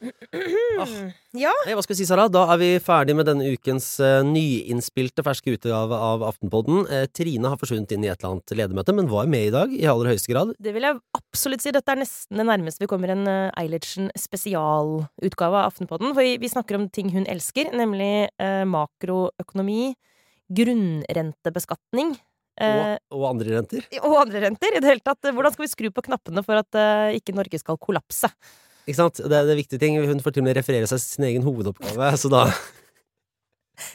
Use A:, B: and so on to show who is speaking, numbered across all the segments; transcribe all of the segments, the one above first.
A: Ah.
B: Ja.
A: Hey, hva skal vi si, Sara? Da er vi ferdig med denne ukens uh, nyinnspilte ferske utgave av Aftenpodden. Uh, Trine har forsvunnet inn i et eller annet ledermøte, men var med i dag i aller høyeste grad.
B: Det vil jeg absolutt si. Dette er nesten det nærmeste vi kommer en uh, Eilertsen spesialutgave av Aftenpodden. For vi, vi, snakker om ting hun elsker, nemlig makroøkonomi, grunnrentebeskatning.
A: Og, og, andre renter.
B: Og andre renter. I det hele tatt. Hvordan skal vi skru på knappene for at ikke Norge skal kollapse?
A: Ikke sant? Det er, det er viktige ting. Hun får til og med referere seg sin egen hovedoppgave, så da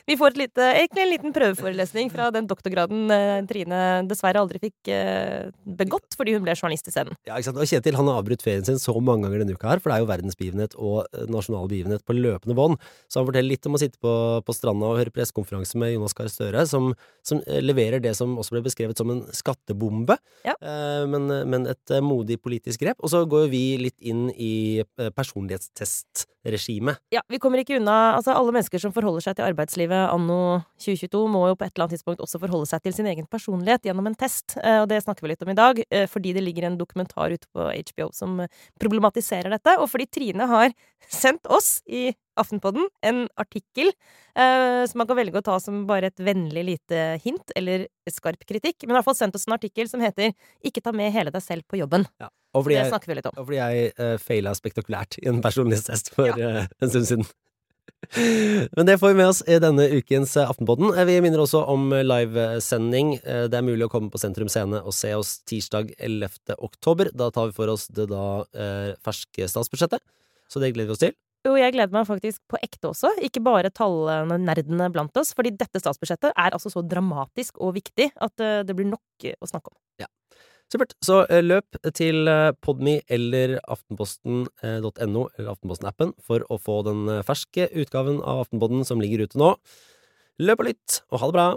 B: vi får et lite, egentlig en liten prøveforelesning fra den doktorgraden eh, Trine dessverre aldri fikk eh, begått fordi hun ble journalist isteden.
A: Ja, ikke sant. Og Kjetil han har avbrutt ferien sin så mange ganger denne uka her, for det er jo verdensbegivenhet og eh, nasjonal begivenhet på løpende bånd. Så han forteller litt om å sitte på, på stranda og høre pressekonferanse med Jonas Gahr Støre, som, som, leverer det som også ble beskrevet som en skattebombe,
B: ja.
A: men, men, et modig politisk grep. Og så går vi litt inn i personlighetstestregimet.
B: Ja, vi kommer ikke unna Altså, alle mennesker som forholder seg til arbeidslivet anno 2022, må jo på et eller annet tidspunkt også forholde seg til sin egen personlighet gjennom en test, og det snakker vi litt om i dag, fordi det ligger en dokumentar ute på HBO som problematiserer dette, og fordi Trine har sendt oss i Aftenpodden en artikkel eh, som man kan velge å ta som bare et vennlig lite hint, eller skarp kritikk, men i hvert fall sendt oss en artikkel som heter 'Ikke ta med hele deg selv på jobben'.
A: Ja. Og fordi
B: det
A: jeg,
B: snakker vi litt om.
A: Og fordi jeg uh, faila spektakulært i en personlighetstest for ja. uh, en stund siden. Men det får vi med oss i denne ukens Aftenpodden. Vi minner også om livesending. Det er mulig å komme på Sentrum Scene og se oss tirsdag 11. oktober. Da tar vi for oss det da eh, ferske statsbudsjettet. Så det gleder vi oss til.
B: Jo, jeg gleder meg faktisk på ekte også, ikke bare tallnerdene blant oss. Fordi dette statsbudsjettet er altså så dramatisk og viktig at det blir nok å snakke om.
A: Ja. Supert. Så løp til Podme eller aftenposten.no eller Aftenposten-appen for å få den ferske utgaven av Aftenpodden som ligger ute nå. Løp og lytt, og ha det bra!